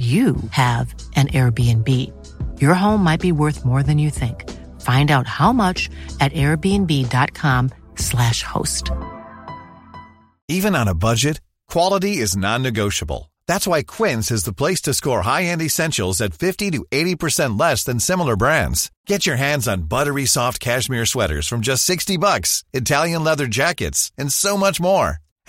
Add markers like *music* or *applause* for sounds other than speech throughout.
you have an Airbnb. Your home might be worth more than you think. Find out how much at airbnb.com/slash host. Even on a budget, quality is non-negotiable. That's why Quince is the place to score high-end essentials at 50 to 80% less than similar brands. Get your hands on buttery soft cashmere sweaters from just 60 bucks, Italian leather jackets, and so much more.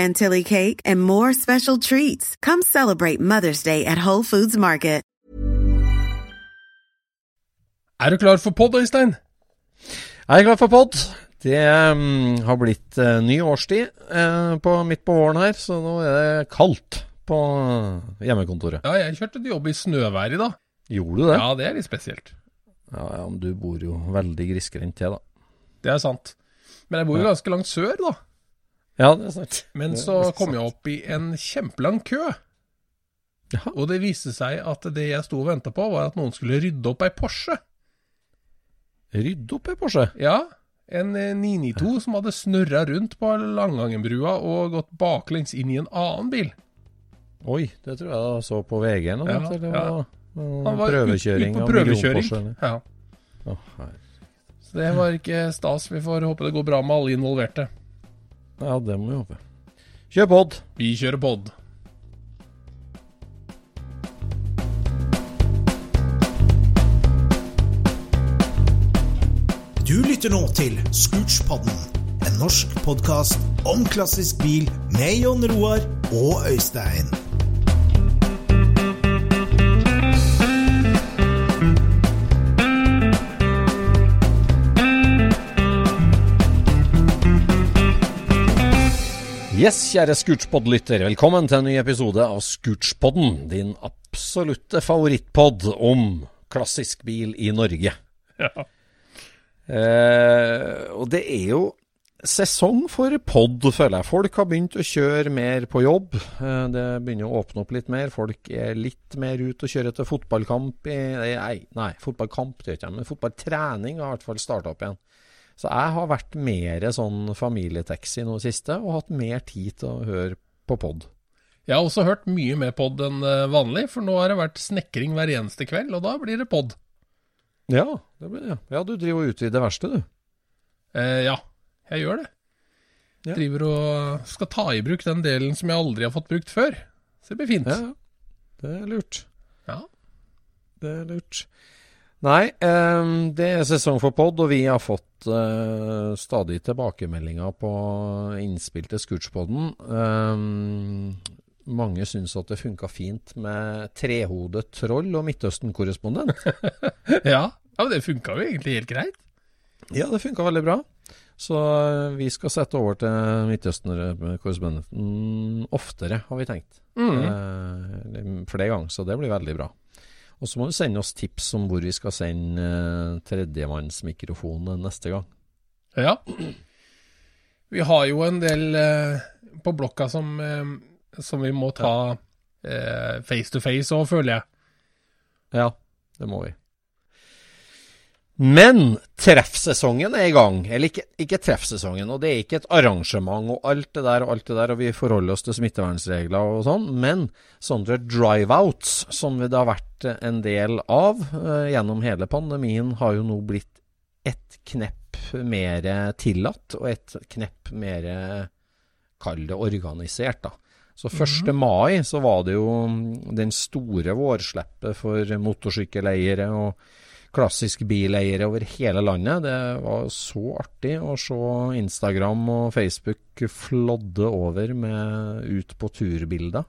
chantilly cake, and more special treats. Come celebrate Mother's Day at Whole Foods Market. Er du klar for pod, Øystein? Jeg er klar for pod. Det um, har blitt uh, ny årstid uh, på, midt på våren her, så nå er det kaldt på uh, hjemmekontoret. Ja, jeg kjørte til jobb i snøvær i dag. Gjorde du det? Ja, det er litt spesielt. Ja, ja, men du bor jo veldig grisgrendt til, da. Det er sant. Men jeg bor jo ganske langt sør, da. Ja, det er sant. Men så kom jeg opp i en kjempelang kø. Ja. Og det viste seg at det jeg sto og venta på, var at noen skulle rydde opp ei Porsche. Rydde opp ei Porsche. Ja, en eh, 992 som hadde snurra rundt på Langangenbrua og gått baklengs inn i en annen bil. Oi, det tror jeg jeg så på VG nå. Ja, det var, ja. Han var prøvekjøring ut, ut på prøvekjøring. Ja. Oh. Så det var ikke stas. Vi får håpe det går bra med alle involverte. Ja, det må vi håpe. Kjør pod. Vi kjører pod. Du lytter nå til Scootspodden, en norsk podkast om klassisk bil med Jon Roar og Øystein. Yes, kjære Scootspod-lytter. Velkommen til en ny episode av Scootspodden. Din absolutte favorittpod om klassisk bil i Norge. Ja. Eh, og det er jo sesong for pod, føler jeg. Folk har begynt å kjøre mer på jobb. Eh, det begynner å åpne opp litt mer. Folk er litt mer ute og kjører til fotballkamp. I, nei, nei, fotballkamp det gjør ikke men fotballtrening har i hvert fall starta opp igjen. Så jeg har vært mer sånn familietaxi nå siste, og hatt mer tid til å høre på pod. Jeg har også hørt mye mer pod enn eh, vanlig, for nå har det vært snekring hver eneste kveld, og da blir det pod. Ja, det blir det. Ja, du driver og utvider verkstedet, du. Eh, ja, jeg gjør det. Ja. Driver og skal ta i bruk den delen som jeg aldri har fått brukt før. Så det blir fint. Ja. det er lurt. Ja. Det er lurt. Nei, eh, det er sesong for pod, og vi har fått eh, stadig tilbakemeldinger på innspill til Scootspodden. Eh, mange syns at det funka fint med trehodet troll og Midtøsten-korrespondent. *laughs* ja. ja, det funka jo egentlig helt greit. ja, det funka veldig bra. Så vi skal sette over til Midtøsten-korrespondenten oftere, har vi tenkt. Mm. Flere ganger, så det blir veldig bra. Og så må du sende oss tips om hvor vi skal sende eh, tredjemannsmikrofonen neste gang. Ja. Vi har jo en del eh, på blokka som, eh, som vi må ta face to face òg, føler jeg. Ja, det må vi. Men treffsesongen er i gang. Eller ikke, ikke treffsesongen, og det er ikke et arrangement og alt det der og alt det der, og vi forholder oss til smittevernregler og sånn, men sånne drive-outs, som det har vært en del av eh, gjennom hele pandemien, har jo nå blitt ett knepp mer tillatt, og et knepp mer Kall det organisert, da. Så 1. mai så var det jo den store vårsleppet for motorsykkeleiere og klassisk bileiere over hele landet. Det var så artig å se Instagram og Facebook flodde over med ut på tur-bilder.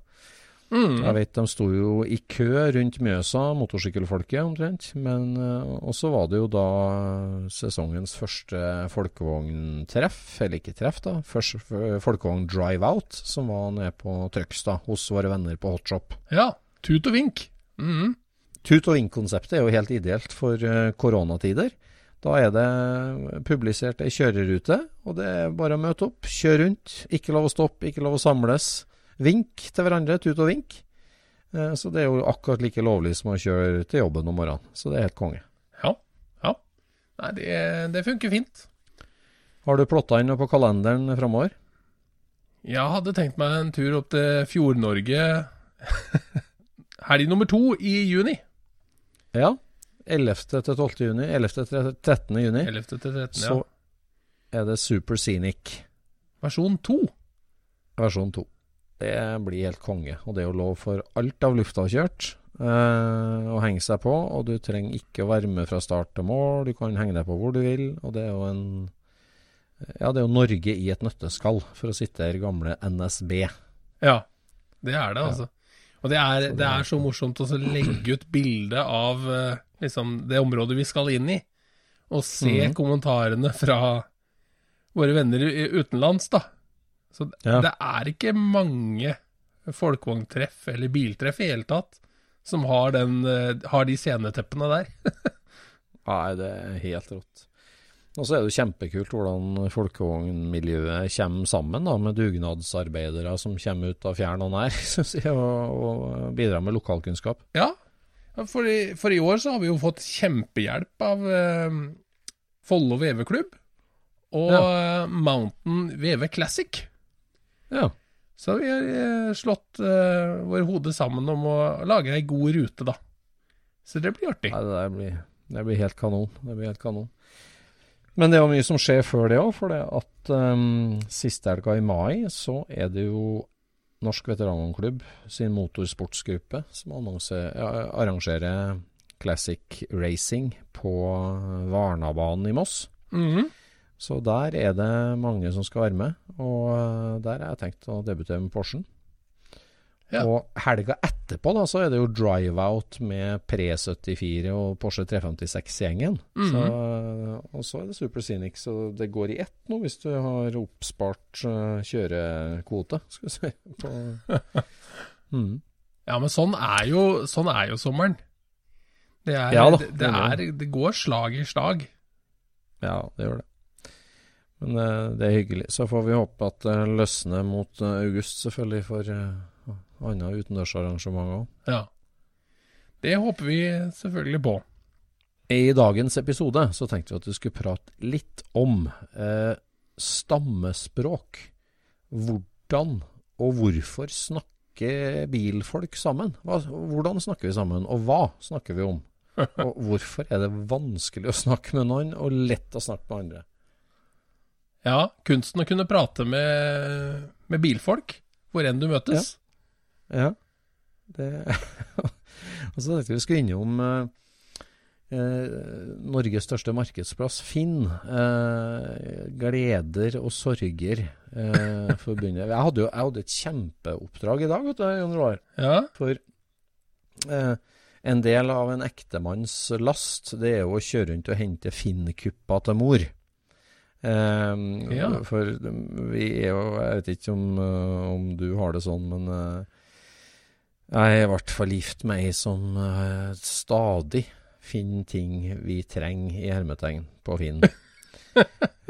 Mm. Jeg vet de sto jo i kø rundt Mjøsa, motorsykkelfolket omtrent. Men Og også var det jo da sesongens første folkevogntreff, eller ikke treff, da. Først uh, folkevogn drive out, som var nede på Trøgstad hos våre venner på Hotshop. Ja. Tut og vink. Mhm. Tut og vink-konseptet er jo helt ideelt for uh, koronatider. Da er det publisert ei kjørerute, og det er bare å møte opp, kjøre rundt. Ikke lov å stoppe, ikke lov å samles. Vink til hverandre, tut og vink. Eh, Så det er jo akkurat like lovlig som å kjøre til jobben om morgenen. Så det er helt konge. Ja. Ja. Nei, det, det funker fint. Har du plotta inn noe på kalenderen framover? Jeg hadde tenkt meg en tur opp til Fjord-Norge *laughs* helg nummer to i juni. Ja. 11. til 12. juni. 11. til 13. juni. 11. til 13. ja. Så er det Super Scenic Versjon 2. versjon 2. Det blir helt konge. Og det er jo lov for alt av luftavkjørt eh, å henge seg på. Og du trenger ikke å være med fra start til mål. Du kan henge deg på hvor du vil. Og det er jo en Ja, det er jo Norge i et nøtteskall, for å sitte her gamle NSB. Ja, det er det, altså. Og det er, det er så morsomt å legge ut bilde av eh, liksom, det området vi skal inn i, og se mm. kommentarene fra våre venner utenlands, da. Så Ja. det er ikke mange folkevogntreff eller biltreff i hele tatt som har, den, eh, har de sceneteppene der. *laughs* Nei, det er helt rått. Og så er det jo kjempekult hvordan folkevognmiljøet kommer sammen da, med dugnadsarbeidere som kommer ut av fjern og nær *laughs* jeg, og, og bidrar med lokalkunnskap. Ja, for i, for i år så har vi jo fått kjempehjelp av eh, Follo veveklubb og ja. Mountain Veve Classic. Ja. Så vi har eh, slått eh, våre hoder sammen om å lage ei god rute, da. Så det blir artig. Nei, det blir, det blir helt kanon. Det blir helt kanon. Men det er jo mye som skjer før det òg, for det at um, siste helga i mai så er det jo Norsk Veteranklubb sin motorsportsgruppe som arrangerer Classic Racing på Varnabanen i Moss. Mhm. Så der er det mange som skal være med, og eh, der har jeg tenkt å debutere med Porschen. Ja. Og helga etterpå da, så er det jo drive-out med Pre74 og Porsche 356-gjengen. Så, og så er det Super Scenic, så det går i ett nå hvis du har oppspart uh, kjørekvote, skal vi si. *laughs* På, *laughs* mm. Ja, men sånn er jo, sånn er jo sommeren. Det, er, Ja da, det, det det, er det går slag i slag. Ja, det gjør det. Men uh, det er hyggelig. Så får vi håpe at det løsner mot eh, august, selvfølgelig, for andre utendørsarrangementer òg. Ja. Det håper vi selvfølgelig på. I dagens episode så tenkte vi at vi skulle prate litt om eh, stammespråk. Hvordan og hvorfor snakker bilfolk sammen? Hva, hvordan snakker vi sammen, og hva snakker vi om? *laughs* Og hvorfor er det vanskelig å snakke med noen, og lett å snakke med andre? Ja, kunsten å kunne prate med, med bilfolk, hvor enn du møtes. Ja. *laughs* Og så tenkte vi vi skulle innom eh, eh, Norges største markedsplass, Finn. Eh, gleder og sorger eh, forbundet. Jeg hadde jo jeg hadde et kjempeoppdrag i dag, vet du, Jon Roar. Ja. For eh, en del av en ektemanns last, det er jo å kjøre rundt og hente Finn-kuppa til mor. Eh, Ja. For vi er jo Jeg vet ikke om, om du har det sånn, men jeg er hvert fall gift med ei som eh, stadig finner ting vi trenger i hermetegn på Finn. *laughs*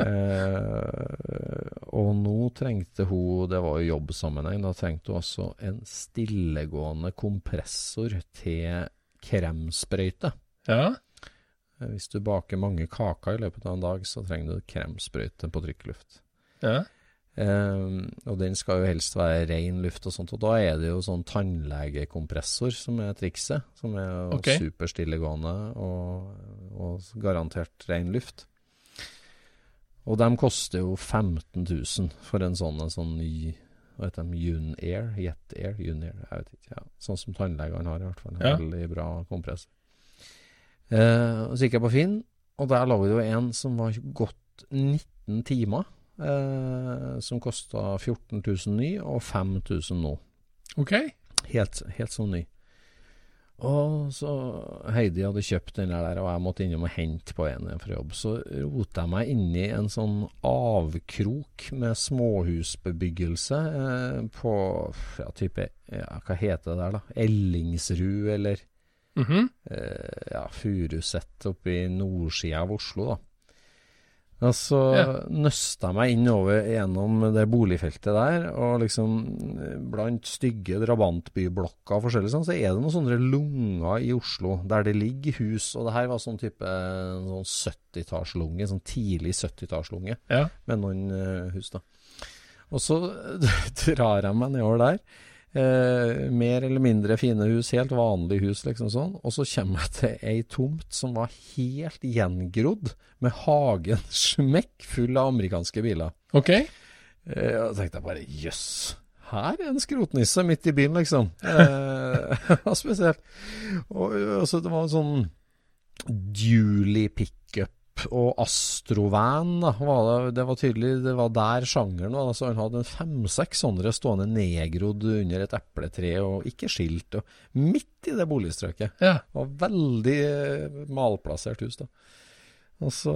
Eh, og nå trengte hun, det var jo jobbsammenheng, da trengte hun også en stillegående kompressor til kremsprøyte. ja. Eh, Hvis du baker mange kaker i løpet av en dag, så trenger du kremsprøyte på trykkluft. ja. Eh, og den skal jo helst være ren luft og sånt, og da er det jo sånn tannlegekompressor som er trikset. Som er jo Ok. superstillegående og, og garantert ren luft. Og de koster jo 15 000 for en sånn, en sånn ny hva heter de, Unair? Jetair? Unair? Jeg vet ikke. Ja. Sånn som tannlegene har, i hvert fall. Ja. Veldig bra kompress. Eh, så gikk jeg på Finn, og der lå det jo en som var gått 19 timer. Eh, som kosta 14 000 ny, og 5000 nå. Ok. Helt, helt sånn ny. Og så Heidi hadde kjøpt den der, og jeg måtte innom og hente på en fra jobb. Så rota jeg meg inni en sånn avkrok med småhusbebyggelse eh, på ja, type ja, Hva heter det der, da? Ellingsrud, eller Mhm. eh, ja, Furuset oppe i nordsida av Oslo, da. Og så Ja. nøsta jeg meg innover gjennom det boligfeltet der, og liksom eh, blant stygge drabantbyblokker og forskjellig sånn, så er det noen sånne lunger i Oslo der det ligger hus, og det her var sånn type sånn 70-tallslunge, sånn tidlig 70-tallslunge Ja. med noen eh, hus, da. Og så *laughs* drar jeg meg nedover der. Eh, mer eller mindre fine hus, helt vanlige hus, liksom sånn. Og så kommer jeg til ei tomt som var helt gjengrodd, med hagen smekk full av amerikanske biler. Ok. Eh, og tenkte jeg bare jøss. Her er en skrotnisse midt i byen, liksom. Eh, *laughs* spesielt. Og, og så det var en sånn Dually pickup og Astrovan, da, var det, det var tydelig det var der sjangeren var. Altså, han hadde en fem-seks sånne stående nedgrodd under et epletre, og ikke skilt. Og midt i det boligstrøket. Ja. Det var veldig eh, malplassert hus, da. Og så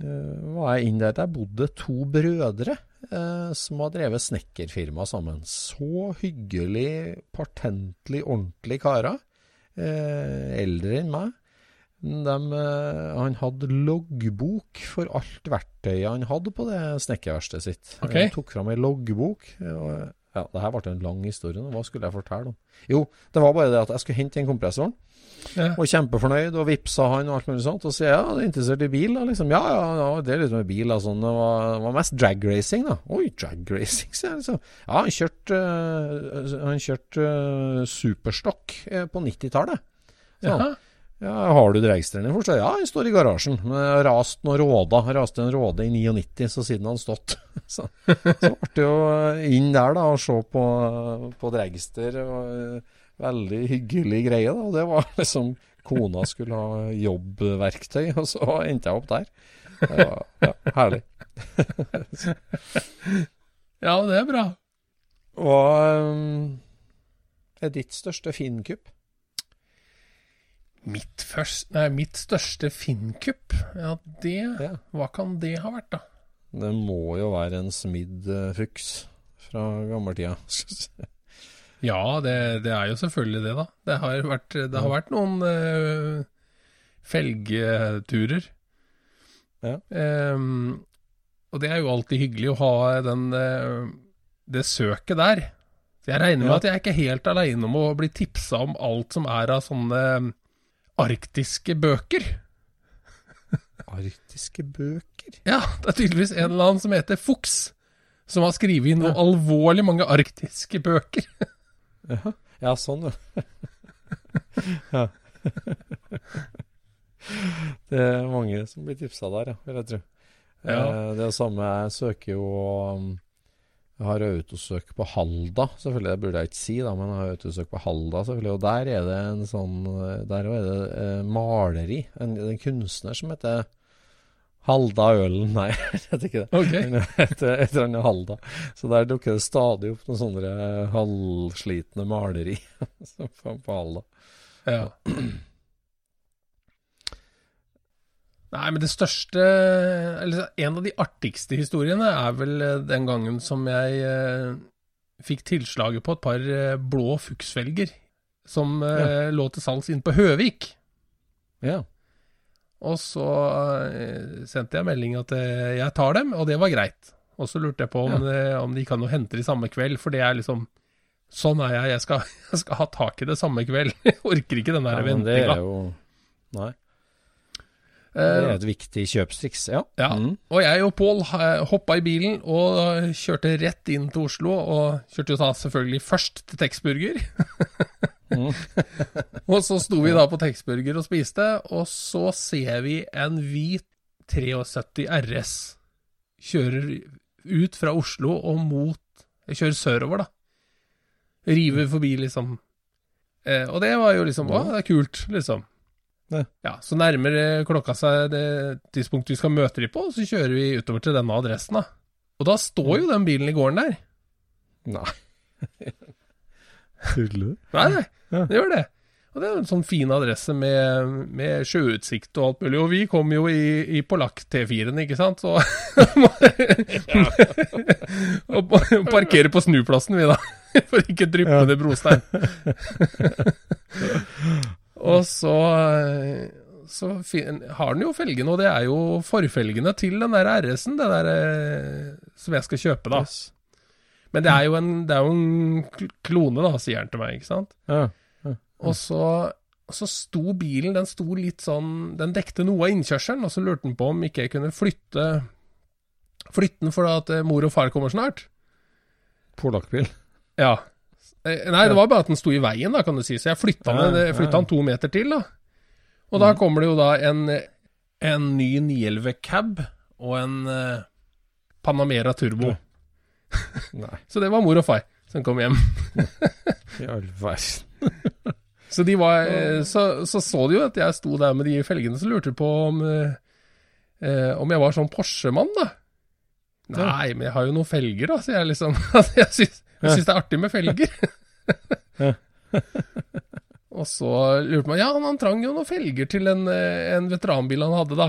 eh, var jeg inn der. Der bodde to brødre eh, som har drevet snekkerfirma sammen. Så hyggelig, partentlig, ordentlig karer. Eh, eldre enn meg. Dem, eh, han hadde loggbok for alt verktøyet han hadde på det snekkerverkstedet sitt. Okay. Han tok fram ei loggbok. Og, ja, det her ble en lang historie. Hva skulle jeg fortelle om? Jo, det var bare det at jeg skulle hente den kompressoren. Ja. Og kjempefornøyd, og vippsa han og alt mulig sånt. Og sier ja, du er interessert i bil? Liksom, ja, ja, ja, det er litt med bil. Sånn. Det var, det var mest dragracing, da. Oi, dragracing, sier jeg liksom. Ja, han kjørte uh, Han kjørte øh, superstokk uh, på 90-tallet. Sånn. Ja, har du dragsteren din jeg? Ja, han står i garasjen. Men jeg rast noen. Raste en råde i 99, så siden han stått. *laughs* Så, så ble det jo inn der, da, og se på, på dragster. Og, eh, veldig hyggelig greie, da. Det var *laughs* liksom Kona skulle ha jobbverktøy, og så endte jeg opp der. Det var ja, herlig. *laughs* Ja, det er bra. Og um, er ditt største Finn-kupp? Mitt, først, nei, mitt største Finn-kupp, ja, det Ja. Hva kan det ha vært, da? Det må jo være en smidd uh, fuks fra gammeltida. *laughs* Ja, det, det er jo selvfølgelig det, da. Det har vært, det har vært noen uh, felgeturer. Ja. Um, og det er jo alltid hyggelig å ha den, eh, det søket der. Så jeg regner med Ja. at jeg er ikke helt aleine om å bli tipsa om alt som er av sånne eh, arktiske bøker. Arktiske bøker? Ja, det er tydeligvis en eller annen som heter Fuchs, som har skrevet inn noe alvorlig mange arktiske bøker. Ja, ja sånn, ja. *laughs* ja. *laughs* Det er mange som blir tipsa der, ja, vil jeg tro. Ja. Eh, Det samme, jeg søker jo um, Jeg har autosøk på Halda, selvfølgelig. Det burde jeg ikke si, da, men jeg har autosøk på Halda, selvfølgelig. Og der er det en sånn Der er det eh, maleri. En, en kunstner som heter Halda Ølen. *laughs* Nei, jeg vet ikke det. Okay. Men eller annet Halda. Så der dukker det stadig opp noen sånne halvslitne maleri *laughs* på Halda. Ja. Nei, men det største Eller en av de artigste historiene er vel eh, den gangen som jeg eh, fikk tilslaget på et par eh, blå fuksfelger som eh, lå til salgs inne på Høvik. Ja. Og så eh, sendte jeg melding at eh, jeg tar dem, og det var greit. Og så lurte jeg på om, det, om de kan jo hente de samme kveld, for det er liksom Sånn er jeg. Jeg skal, *laughs* jeg skal ha tak i det samme kveld. Jeg orker ikke den der ja ventinga. Nei. Det Eh, er et viktig kjøpstriks, ja. Ja, Mm. og jeg og Pål hoppa i bilen og kjørte rett inn til Oslo. Og kjørte jo da selvfølgelig først til Texburger. Mm. *laughs* og så sto vi da på Texburger og spiste, og så ser vi en hvit 73 RS kjører ut fra Oslo og mot kjører sørover, da. River forbi, liksom. Eh, og det var jo liksom Å, det er kult, liksom. Ja. Ja, Så nærmer klokka seg det tidspunktet vi skal møte dem på, og så kjører vi utover til denne adressen, da. Og da står jo den bilen i gården der. Nei. Tuller du? Nei, nei, Ja. det gjør det. Og det er en sånn fin adresse med, med sjøutsikt og alt mulig. Og vi kom jo i, i polakk T4-en, ikke sant, så *laughs* Og parkerer parkere på snuplassen, vi, da. *laughs* For ikke dryppe Ja. ned brostein. *laughs* og så så fin, har den jo felgene, og det er jo forfelgene til den der RS-en, det der eh, som jeg skal kjøpe, da. Men det er jo en, det er jo en klone, da, sier han til meg, ikke sant. Ja. Og så, og så sto bilen, den sto litt sånn Den dekte noe av innkjørselen, og så lurte han på om ikke jeg kunne flytte Flytte den for at eh, mor og far kommer snart. Polakkbil. Ja. Eh, Nei, det var bare at den sto i veien, da, kan du si. Så jeg flytta den, jeg flytta ja. den to meter til, da. Og da kommer det jo da en, en ny 911 cab og en eh, Panamera Turbo. Nei, *laughs* Så det var mor og far som kom hjem. *laughs* i all verden. *laughs* Så de var eh, så, så så de jo at jeg sto der med de felgene, så lurte på om eh, eh, om jeg var sånn Porsche-mann, da. Nei, men jeg har jo noen felger, da, sier jeg liksom. Altså, jeg syns, jeg syns det er artig med felger. *laughs* *laughs* Og så lurte man Ja, han, han trang jo noen felger til en, eh, en veteranbil han hadde, da.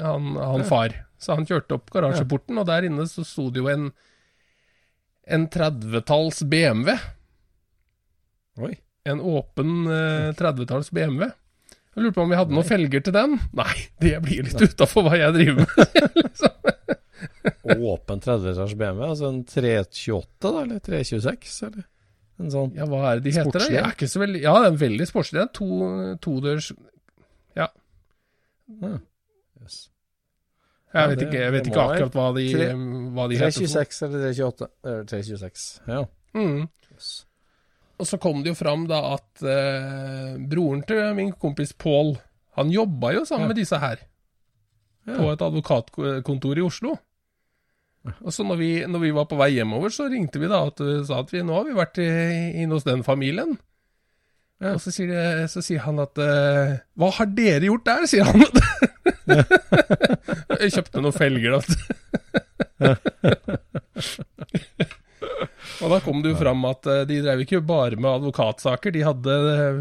Han, han far. Så han kjørte opp garasjeporten, og der inne så sto det jo en en 30-talls BMW. Oi. En åpen eh, 30-talls BMW. Jeg lurte på om vi hadde noen felger til den. Nei, det blir litt utafor hva jeg driver med. *laughs* Åpen 30-års BMW, altså en 328 da, eller 326, eller? En sånn Ja, hva er det de heter? da? Jeg er ikke så veldig Ja, det er en veldig sportslig. Det er en to, todørs yes. Jeg Ja, vet ikke, jeg vet ikke akkurat hva de, 3, hva de heter. for noe. 326 eller 328? Eller er 326. Ja. Mm. Yes. Og så kom det jo fram da at eh, broren til min kompis Pål, han jobba jo sammen Ja. med disse her. Ja. På et advokatkontor i Oslo. Og så når vi, når vi var på vei hjemover, så ringte vi da og sa at vi, nå har vi vært inne hos den familien. Ja. Og så sier, de, så sier han at eh, Hva har dere gjort der? sier han. *laughs* Jeg kjøpte noen felger, da. *laughs* og da kom det jo fram at eh, de drev ikke bare med advokatsaker, de hadde eh,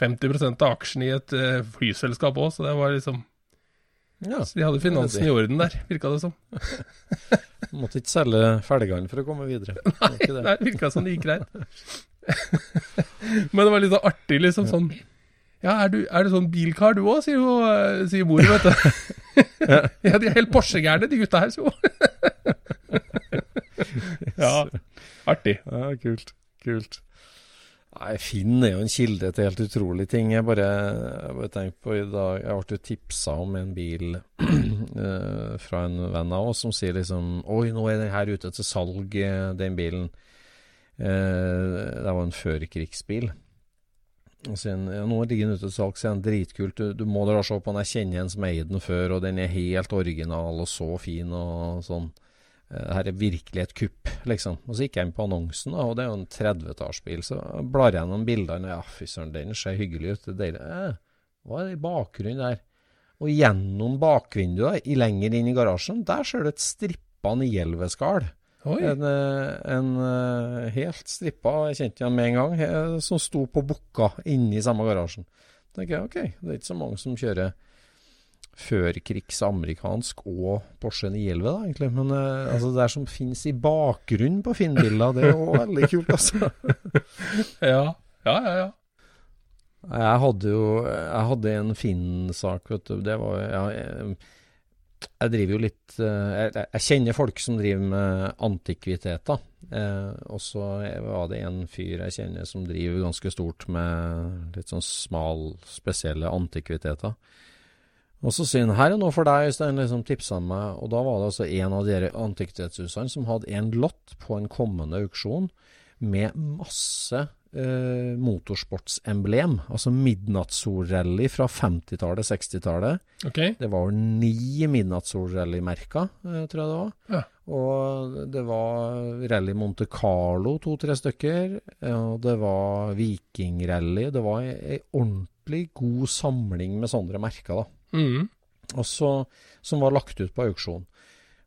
50% av aksjene i et eh, flyselskap òg, så det var liksom ja. Så de hadde finansen i orden der, virka det som. *laughs* Måtte ikke selge felgene for å komme videre. *laughs* Det det. Nei, det virka som det gikk greit. *laughs* Men det var litt så artig, liksom sånn Ja, er du, er du sånn bilkar du òg, sier, jo, eh, sier mor, vet du. ja, de er helt Porsche-gærne, de gutta her, sier hun. ja, artig. Ja, kult. Kult. Nei, Finn er jo en kilde til helt utrolige ting. Jeg bare, bare tenkte på i dag Jeg ble jo tipsa om en bil *clears throat* eh, fra en venn av oss som sier liksom Oi, nå er den her ute til salg, eh, den bilen. Eh, det var en førkrigsbil. Og sier ja, nå ligger den ute til salg, sier han. Dritkult. Du, du må dra og se på den. Jeg kjenner en som eide den før, og den er helt original og så fin og sånn. Eh, Her er virkelig et kupp, liksom. Og så gikk jeg inn på annonsen, og det er jo en 30-tallsbil. Så blar jeg gjennom bildene, ja, fy søren, den ser hyggelig ut. Det er. Eh, hva er det i bakgrunnen der? Og gjennom bakvinduet, i lenger inn i garasjen, der ser du et strippa 911-skall. Oi. En, eh, en eh, helt strippa, jeg kjente igjen med en gang, som sto på bukka inni samme garasjen. Da tenker jeg, ok, det er ikke så mange som kjører førkrigs amerikansk og Porsche 911, da, egentlig. Men uh, altså, det der som finnes i bakgrunnen på Finn-bilder, det er jo veldig kult, altså. *laughs* Ja, ja, ja. ja. Jeg hadde jo Jeg hadde en Finn-sak, vet du. Det var ja, jeg, jeg driver jo litt eh, jeg, jeg kjenner folk som driver med antikviteter. Eh, og så var det en fyr jeg kjenner som driver ganske stort med litt sånn smal, spesielle antikviteter. Og så sier han her er noe for deg, Øystein, liksom tipsa han meg. Og da var det altså en av de antikvitetshusene som hadde en lott på en kommende auksjon med masse eh, motorsportsemblem. Altså midnattssolrally fra 50-tallet, 60-tallet. Okay. Det var ni midnattssolrallymerker, eh, tror jeg det var. Ja. Og det var Rally Monte Carlo, to-tre stykker. Og det var Vikingrally. Det var ei ordentlig god samling med sånne merker, da. Mhm. Og så, som var lagt ut på auksjon.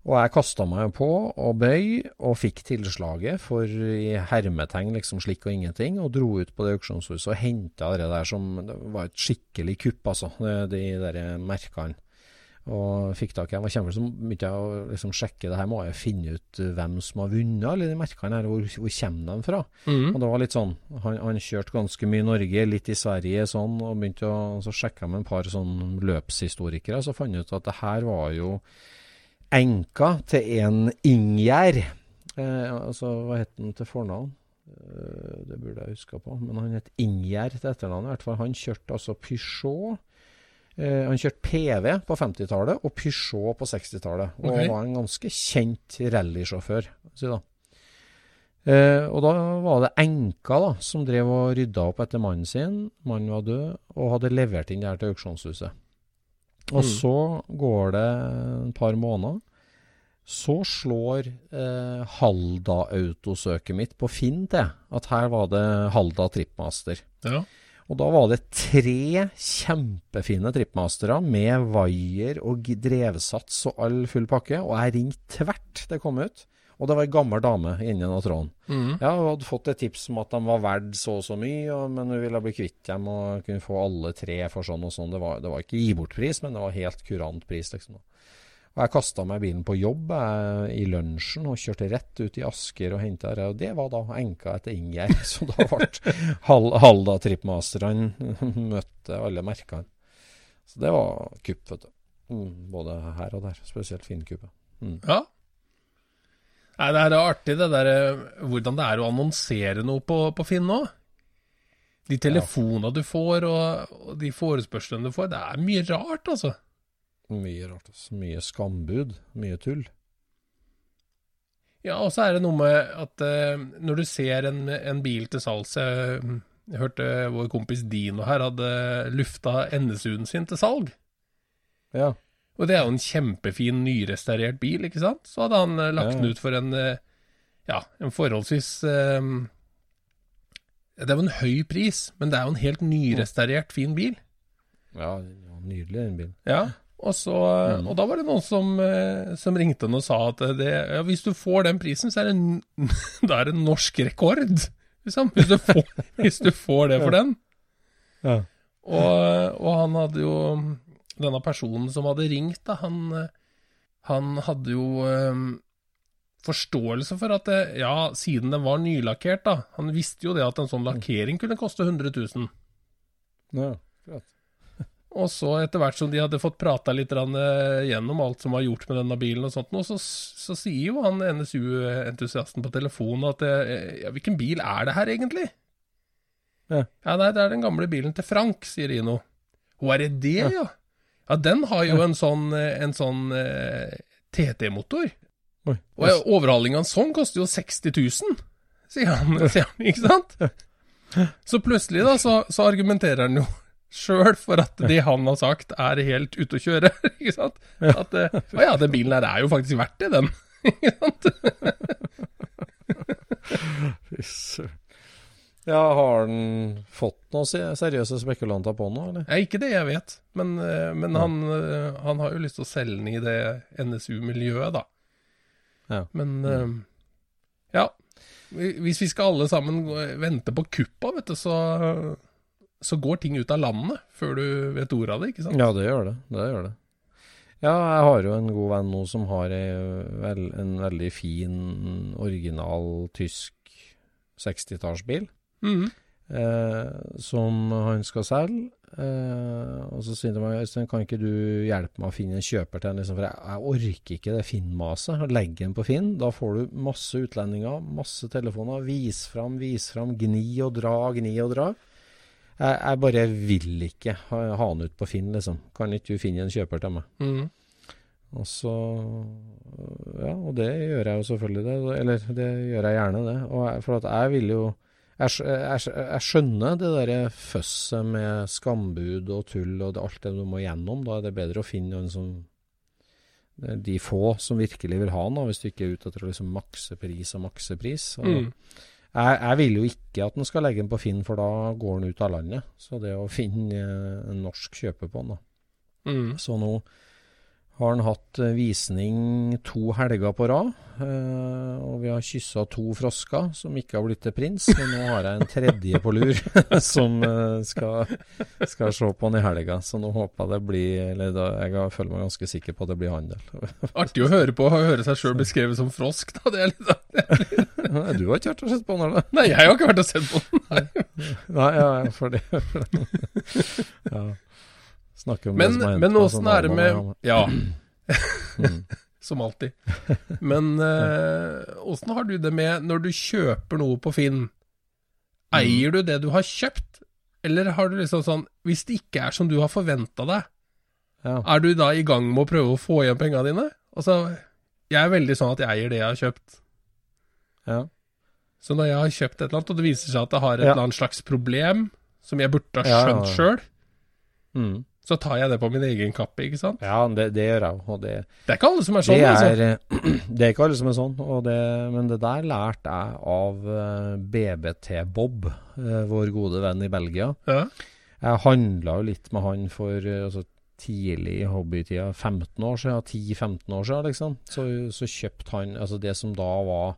Og jeg kasta meg på og bøy, og fikk tilslaget for i hermetegn liksom slik og ingenting, og dro ut på det auksjonshuset og henta det der som Det var et skikkelig kupp, altså, de der merkene. Og fikk tak i dem. Og kommer så begynte jeg å liksom sjekke det her, må jeg finne ut hvem som har vunnet alle de merkene her, hvor, hvor kommer de fra? Mm. Og det var litt sånn, han, han kjørte ganske mye i Norge, litt i Sverige sånn, og begynte å, så sjekka med en par sånn løpshistorikere, så fant jeg ut at det her var jo enka til en Ingjerd. Eh, altså, hva het han til fornavn? Eh, det burde jeg huska på, men han het Ingjerd til etternavn i hvert fall. Han kjørte altså Peugeot. Eh, han kjørte PV på 50-tallet og Peugeot på 60-tallet, og okay. var en ganske kjent rallysjåfør. Si da. Eh, og da var det enka da, som drev og rydda opp etter mannen sin. Mannen var død, og hadde levert inn det her til auksjonshuset. Og Mm. så går det et par måneder. Så slår eh, Halda-autosøket mitt på Finn til at her var det Halda Trippmaster. Ja. Og da var det tre kjempefine trippmastere med vaier og drevsats og all full pakke. Og jeg ringte tvert det kom ut. Og det var ei gammel dame inni den tråden. Mm. Ja, hun hadde fått et tips om at de var verdt så og så mye, og, men hun ville bli kvitt dem og kunne få alle tre for sånn og sånn. Det var, det var ikke gi bort-pris, men det var helt kurant pris, liksom. Og jeg kasta meg i bilen på jobb jeg, i lunsjen og kjørte rett ut i Asker og henta det. Og det var da enka etter Ingjerd. *laughs* Så da ble Hal Halda Trippmasterne *laughs* møtte alle merkene. Så det var kupp, vet du. Mm, både her og der. Spesielt Finnkuppet. Mm. Ja. Nei, det er artig det der eh, hvordan det er å annonsere noe på, på Finn nå. De telefonene du får, og, og de forespørslene du får, det er mye rart, altså. Mye rart. Mye skambud. Mye tull. Ja, og så er det noe med at uh, når du ser en, en bil til salgs jeg, jeg hørte vår kompis Dino her hadde lufta NSU-en sin til salg. Ja. Og det er jo en kjempefin, nyrestaurert bil, ikke sant? Så hadde han eh, lagt Ja. den ut for en eh, ja, en forholdsvis eh, Det jo en høy pris, men det er jo en helt nyrestaurert, fin bil. Ja, ja, nydelig den bilen. Ja, og, så, Mm. og da var det noen som, eh, som ringte han og sa at det, ja, hvis du får den prisen, så er det, *laughs* da er det norsk rekord. Liksom, hvis, du får, *laughs* hvis du får det for den. Ja. Og, og han hadde jo Denne personen som hadde ringt, da, han, eh, han hadde jo um, forståelse for at det, ja, siden den var nylakkert, da Han visste jo det at en sånn lakkering kunne koste 100 000. Ja, akkurat. Og så etter hvert som de hadde fått prata litt eh, gjennom alt som var gjort med denne bilen og sånt, og så, så sier jo han NSU-entusiasten på telefonen at eh, ja, hvilken bil er det her egentlig? Ja. nei, det er den gamle bilen til Frank, sier Ino. Hva er det det, ja? Ja, den har jo en sånn, eh, en sånn eh, TT-motor. Og yes. overhaling av en sånn koster jo 60 000, sier han, *laughs* sier han ikke sant? Så plutselig da, så, så argumenterer han jo sjøl for at det han har sagt er helt ute å kjøre, *laughs* ikke sant? At eh, å ja, den bilen her er jo faktisk verdt det, den. *laughs* Ikke sant? Ja, har han fått noen se- seriøse spekulanter på nå, eller? Ja, ikke det jeg vet, men, eh, men han, eh, han har jo lyst til å selge den i det NSU-miljøet, da. Ja. Men mm. ja, hvis vi skal alle sammen vente på kuppa, vet du, så, så går ting ut av landet før du vet ordet av det, ikke sant? Ja, det gjør det. Det gjør det. Ja, jeg har jo en god venn nå som har vel, en veldig fin, original tysk 60-tallsbil. Mhm. eh, som han skal selge. Eh, og så sier de meg Øystein, kan ikke du hjelpe meg å finne en kjøper til den? Liksom, for jeg, jeg orker ikke det Finn-maset. Legg den på Finn. Da får du masse utlendinger, masse telefoner. Vis fram, vis fram. Gni og dra, gni og dra. Jeg, jeg bare vil ikke ha, ha den ut på Finn, liksom. Kan ikke du finne en kjøper til meg? Mm. Og så Ja, og det gjør jeg jo selvfølgelig, det. Eller det gjør jeg gjerne, det. Og jeg, for at jeg vil jo Jeg, jeg, jeg skjønner det der føsset med skambud og tull og det, alt det du må gjennom. Da er det bedre å finne noen som De få som virkelig vil ha den, hvis du ikke er ute etter å liksom makse pris og makse pris. Og Mm. Jeg, jeg vil jo ikke at den skal legge den på Finn, for da går den ut av landet. Så det å finne en norsk kjøper på den, da. Mm. Så nå har han hatt eh, visning to helger på rad. eh, og vi har kyssa to frosker som ikke har blitt til prins. Men nå har jeg en tredje på lur *laughs* som eh, skal, skal se på han i helga. Så nå håper jeg det blir Eller da, jeg føler meg ganske sikker på at det blir handel. *laughs* Artig å høre på å høre seg sjøl beskrevet som frosk, da. Det er litt Nei, du har ikke vært og sett på den, eller? Nei, jeg har ikke vært og sett på den. Nei, nei ja, for det *laughs* ja. Snakker om Men, det som har hendt men åssen er det med Ja, Mm. *laughs* som alltid. Men *laughs* åssen uh, har du det med når du kjøper noe på Finn? Eier du det du har kjøpt, eller har du liksom sånn Hvis det ikke er som du har forventa deg, Ja. er du da i gang med å prøve å få igjen penga dine? Altså, jeg er veldig sånn at jeg eier det jeg har kjøpt. ja. Så når jeg har kjøpt et eller annet, og det viser seg at det har et Ja. eller annet slags problem som jeg burde ha skjønt ja. sjøl, Mm. Så tar jeg det på min egen kappe, ikke sant? Ja, det, det gjør jeg. Og det, Det er ikke alle som er sånn, det, altså. er, altså. *clears throat* det er ikke alle som er sånn, og det, men det der lærte jeg av eh, BBT-Bob, eh, vår gode venn i Belgia. Ja. Jeg handla jo litt med han for eh, altså, tidlig i hobbytida, 15 år siden, 10-15 år siden, liksom. Så, så kjøpte han altså det som da var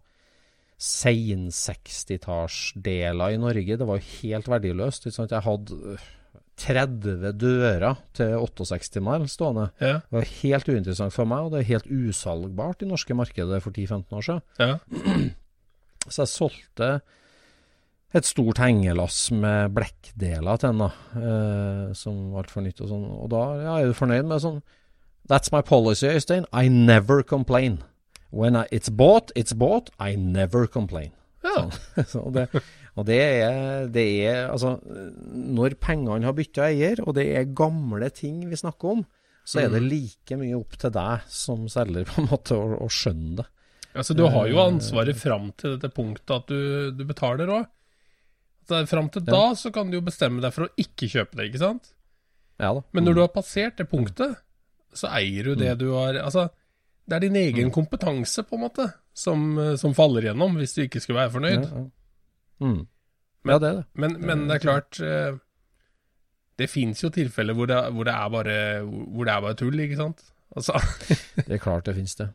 sein 60-tallsdeler i Norge. Det var jo helt verdiløst. Ikke sant? Jeg hadde 30 dører til 68 mile stående. Ja. Det var helt uinteressant for meg, og det er helt usalgbart i norske markedet for 10-15 år siden. ja. *clears throat* Så jeg solgte et stort hengelass med blekkdeler til henne, eh, som var altfor nytt og sånn. Og da ja, er du fornøyd med sånn That's my policy, Øystein. I never complain. When I, it's bought, it's bought. I never complain. ja. *laughs* Så det, og det er, det er Altså, når pengene har bytta eier, og det er gamle ting vi snakker om, så er det like mye opp til deg som selger på en måte å, å skjønne det. Altså, du har jo ansvaret fram til dette punktet at du, du betaler òg. Fram til Ja. da så kan du jo bestemme deg for å ikke kjøpe det, ikke sant? Ja da. Men når du har passert det punktet, så eier du det du har Altså, det er din egen kompetanse, på en måte, som, eh, som faller gjennom, hvis du ikke skulle være fornøyd. Ja, ja. Mm. Men- ja, det er det. Men, men det er klart eh, Det fins jo tilfeller hvor det, hvor, det er bare, hvor det er bare tull, ikke sant? Altså, *laughs* Det er klart det finnes det.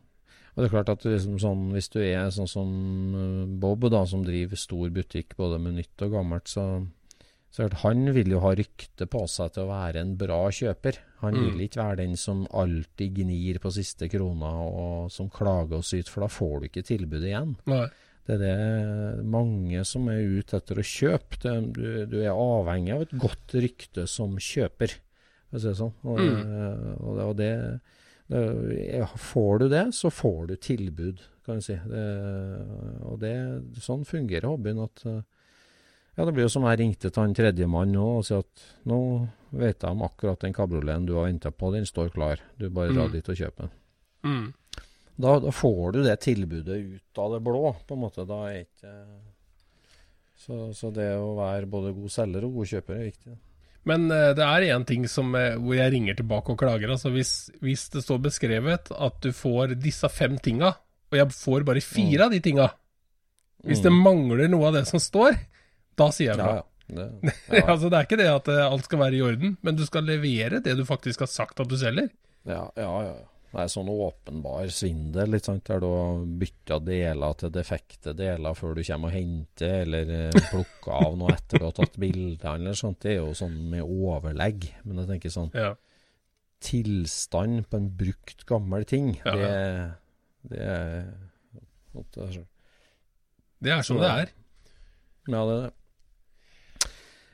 Og det er klart at du liksom sånn, hvis du er sånn som eh, Bob, da, som driver stor butikk både med nytt og gammelt, så, så han vil jo ha rykte på seg til å være en bra kjøper. Han Mm. vil ikke være den som alltid gnir på siste krona og som klager og syter, for da får du ikke tilbudet igjen. nei. Det er det mange som er ute etter å kjøpe. Det, du, du er avhengig av et godt rykte som kjøper, for å si det sånn. Og, Mm. og og det, det Får du det, så får du tilbud, kan du si. Og det, sånn fungerer hobbyen. at eh, ja, Det blir jo som jeg ringte til han tredjemann nå og sa at nå vet jeg om akkurat den kabrioleten du har venta på, den står klar. Du bare drar Mm. dit og kjøper den. Mm. Da, da får du det tilbudet ut av det blå, på en måte. Da er ikke så, så det å være både god selger og god kjøper er viktig. Men eh, det er én ting som, eh, hvor jeg ringer tilbake og klager. Altså hvis, hvis det står beskrevet at du får disse fem tinga, og jeg får bare fire av de tinga Hvis det mangler noe av det som står, da sier jeg Mm. Ja, ja. Det, *laughs* ja, altså, det er ikke det at eh, alt skal være i orden, men du skal levere det du faktisk har sagt at du selger. ja, ja, ja. Det er sånn åpenbar svindel, litt sant? der du har bytta deler til defekte deler før du kommer og henter, eller eh, plukka av noe etter du har tatt bilder, eller sånt. Det er jo sånn med overlegg. Men jeg tenker sånn Ja. tilstand på en brukt, gammel ting, Ja, det, det det er- Det er som det er. Ja, det er det.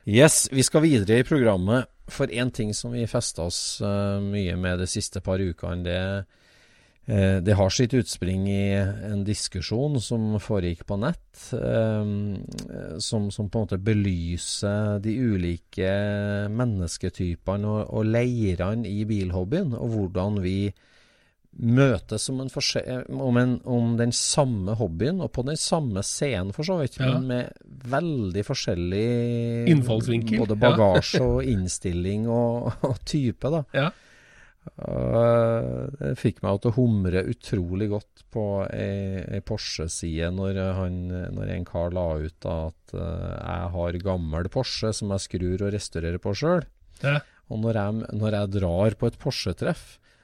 Yes, vi skal videre i programmet. For én ting som vi festa oss eh, mye med de siste par ukene, det, eh, det har sitt utspring i en diskusjon som foregikk på nett, eh, som, som på en måte belyser de ulike mennesketypene og, og leirene i bilhobbyen, og hvordan vi møtes om, en om, en, om den samme hobbyen, og på den samme scenen for så vidt, Ja. men med veldig forskjellig Innfallsvinkel, Både ja. bagasje *laughs* og innstilling og, og type, da. Ja. Uh, det fikk meg til å humre utrolig godt på ei, ei Porsche-side når, han, når en kar la ut da at uh, jeg har gammel Porsche som jeg skrur og restaurerer på sjøl. Ja. Og når jeg, når jeg drar på et Porsche-treff,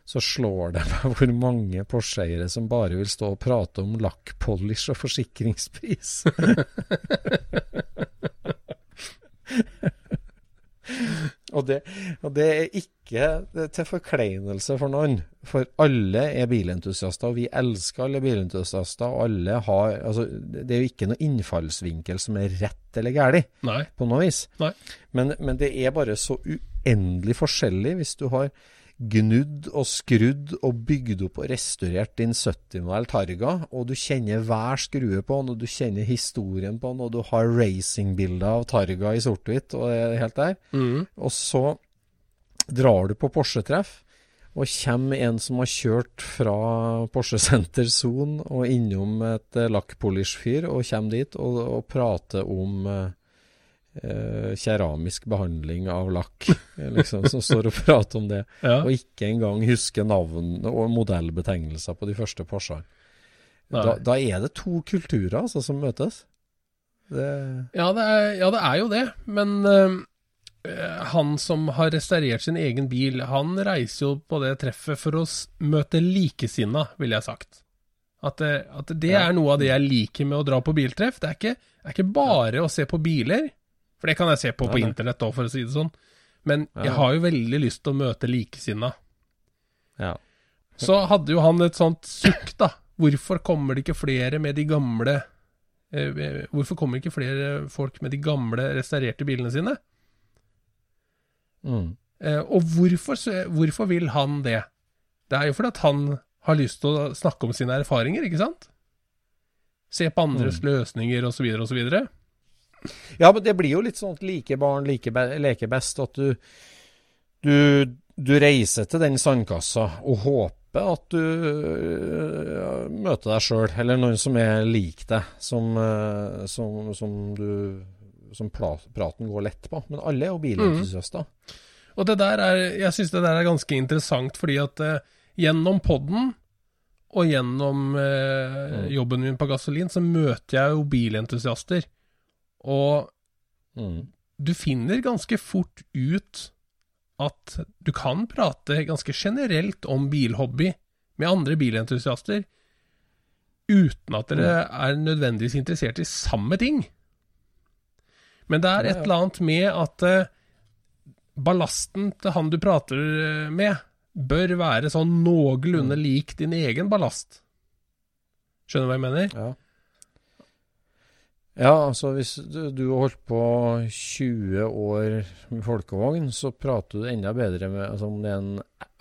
så slår det meg hvor mange Porsche-eiere som bare vil stå og prate om lakkpolish og forsikringspris. og, det, og det er ikke til forkleinelse for noen, for alle er bilentusiaster, og vi elsker alle bilentusiaster. og alle har, altså, Det er jo ikke noen innfallsvinkel som er rett eller galt på noe vis. Men, men det er bare så uendelig forskjellig hvis du har gnudd og skrudd og bygd opp og restaurert din 70-modell Targa, og du kjenner hver skrue på den, og du kjenner historien på den, og du har racingbilder av Targa i sort-hvitt og er helt der. Mm. Og så drar du på Porsche-treff, og kommer en som har kjørt fra Porsche Center Zone og innom et eh, lakkpolish-fyr, og kommer dit og, og prater om eh, keramisk behandling av lakk, eh, liksom, som står og prater om det. Ja. Og ikke engang husker navn og modellbetegnelser på de første Porschene. Da, da er det to kulturer altså, som møtes. Det, Ja, det er, ja, det er jo det, men øh, han som har restaurert sin egen bil, han reiser jo på det treffet for å møte likesinna, ville jeg sagt. At det, at det Ja. er noe av det jeg liker med å dra på biltreff. Det er ikke, er ikke bare å se på biler, for det kan jeg se på på internett òg, for å si det sånn. Men jeg har jo veldig lyst til å møte likesinna. ja. Så hadde jo han et sånt sukk, da. Hvorfor kommer det ikke flere med de gamle eh, Hvorfor kommer ikke flere folk med de gamle, restaurerte bilene sine? Mm. Eh, og hvorfor, hvorfor vil han det? Det er jo fordi at han har lyst til å snakke om sine erfaringer, ikke sant? Se på andres løsninger osv. osv. Ja, men det blir jo litt sånn at like barn like be leker best. At du, du, du reiser til den sandkassa og håper at du uh, møter deg sjøl, eller noen som er lik deg, som, uh, som, som du som praten går lett på. Men alle er jo bilentusiaster. Og det der er, jeg syns det der er ganske interessant, fordi at uh, gjennom podden og gjennom eh, jobben min på gasolin, så møter jeg jo bilentusiaster. Og Mm. du finner ganske fort ut at du kan prate ganske generelt om bilhobby med andre bilentusiaster, uten at dere er nødvendigvis interessert i samme ting. Men det er et eller annet med at eh, ballasten til han du prater eh, med, bør være sånn noenlunde lik din egen ballast. Skjønner du hva jeg mener? Ja. Ja, altså hvis du, har holdt på 20 år med folkevogn, så prater du enda bedre med altså om det er en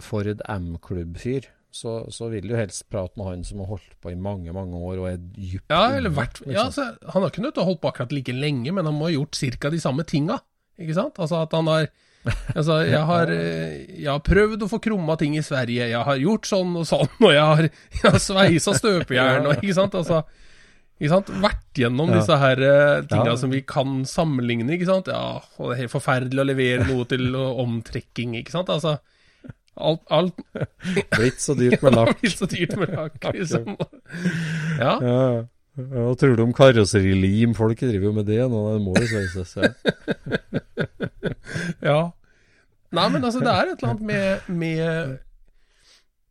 Ford M-klubb-fyr. Så, så vil du helst prate med han som har holdt på i mange, mange år og er dypt Ja, eller hvert, ja, altså, Han har ikke nødt til å holde på akkurat like lenge, men han må ha gjort ca. de samme tinga. Ikke sant? Altså at han har *laughs* Altså, jeg har, eh, jeg har prøvd å få krumma ting i Sverige, jeg har gjort sånn og sånn, og jeg har, jeg har sveisa støpejern og *laughs* Ikke sant? Altså, ikke sant? Vært gjennom Ja. disse her eh, tinga Ja. som vi kan sammenligne, ikke sant? Ja, og det er helt forferdelig å levere noe til omtrekking, ikke sant? Altså, alt, alt *laughs* Blitt så dyrt med lakk. blitt så dyrt med lakk, *laughs* liksom. Ja. Ja. Hva tror du om karosserilim? Folk driver jo med det nå, det må jo sveises. Ja. *laughs* Ja. Nei, men altså, det er et eller annet med, med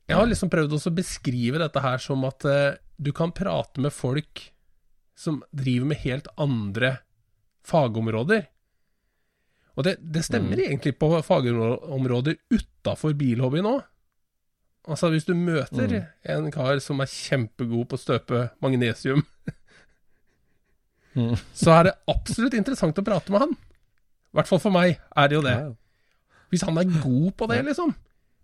Jeg har liksom prøvd også å beskrive dette her som at eh, du kan prate med folk som driver med helt andre fagområder. Og det, det stemmer egentlig på fagområder utafor bilhobbyen òg. Altså, hvis du møter en kar som er kjempegod på å støpe magnesium, Mm. *laughs* så er det absolutt interessant å prate med han. I hvert fall for meg er det jo det. Hvis han er god på det, liksom.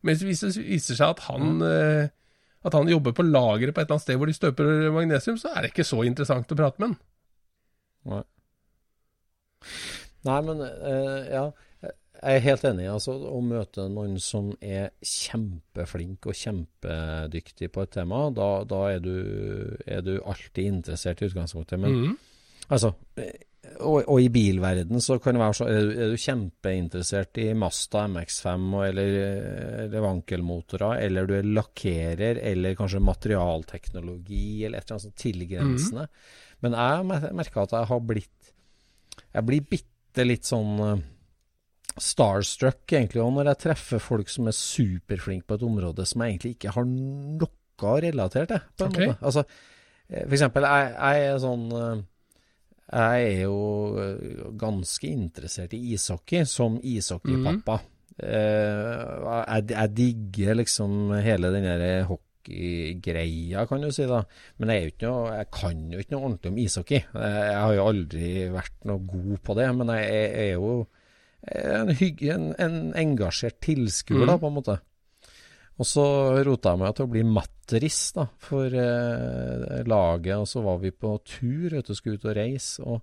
Men hvis det viser seg at han, eh, at han jobber på lageret på et eller annet sted hvor de støper magnesium, så er det ikke så interessant å prate med han. Nei. Nei, men uh, ja. jeg er helt enig. altså Å møte noen som er kjempeflink og kjempedyktig på et tema, da, da er, du, er, du, alltid interessert i utgangspunktet. Men mm. altså og, og, i bilverden så kan det være så Er du, er du kjempeinteressert i Masta MX5 og, eller, eller vankelmotorer, eller du er lakkerer, eller kanskje materialteknologi, eller et eller annet sånt tilgrensende. Men jeg mer- merker at jeg har blitt Jeg blir bitte litt sånn eh, starstruck egentlig og når jeg treffer folk som er superflinke på et område som jeg egentlig ikke har noe relatert til. på en okay. måte. Altså, eh, for eksempel, jeg, jeg er sånn eh, Jeg er jo eh, ganske interessert i ishockey, som ishockeypappa. Mm. jeg, jeg digger liksom hele den der hockeygreia, kan du si, da. Men jeg, noe, jeg kan jo ikke noe ordentlig om ishockey. Jeg, jeg har jo aldri vært noe god på det, men jeg, jeg er jo en, hygg, en, en engasjert tilskuer, da, Mm. på en måte. Og så rota jeg meg til å bli matteris da, for eh, laget, og så var vi på tur, vet du, skulle ut og reise. Og,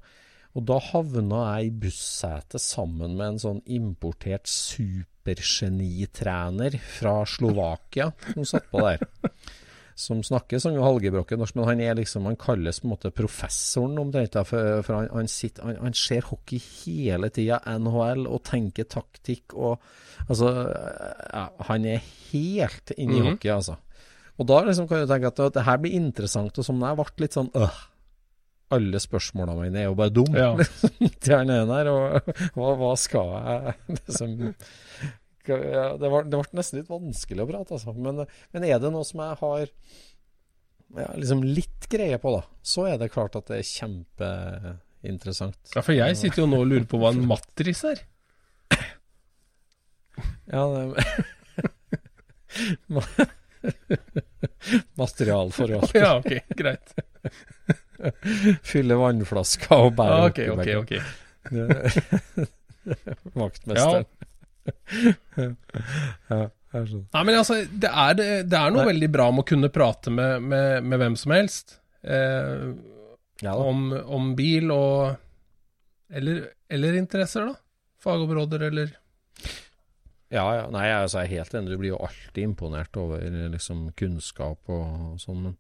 og da havna jeg i bussetet sammen med en sånn importert supergenitrener fra Slovakia som satt på der. Som snakker sånn halvgebrokken norsk, men han er liksom, han kalles på en måte professoren omtrent. For, for han, han, sitter, han, han ser hockey hele tida, NHL, og tenker taktikk og Altså, ja, han er helt inne i Mhm. hockey, altså. Og da liksom kan du tenke at det, det her blir interessant, og som jeg ble litt sånn øh, Alle spørsmåla mine er jo bare dumme Ja. til han ene her, og *laughs* hva, hva skal jeg *laughs* liksom det, var, det ble nesten litt vanskelig å prate, altså. Men, men er det noe som jeg har ja, liksom litt greie på, da, så er det klart at det er kjempeinteressant. Ja, for jeg sitter jo nå og lurer på hva en matris er. *laughs* Ja, det *laughs* Materialforhold. Ja, ok, greit. *laughs* Fylle vannflasker og bære Ah, ok, ok, okay. ok. Det- Vaktmesteren. Ja. Jeg skjønner. Nei, men altså, det er, det er noe Nei. veldig bra med å kunne prate med, med, med hvem som helst. Eh, Ja om, om bil og eller, eller interesser, da. Fagområder eller Ja, ja. Nei, altså, jeg er helt enig. Du blir jo alltid imponert over liksom, kunnskap og sånn. Men,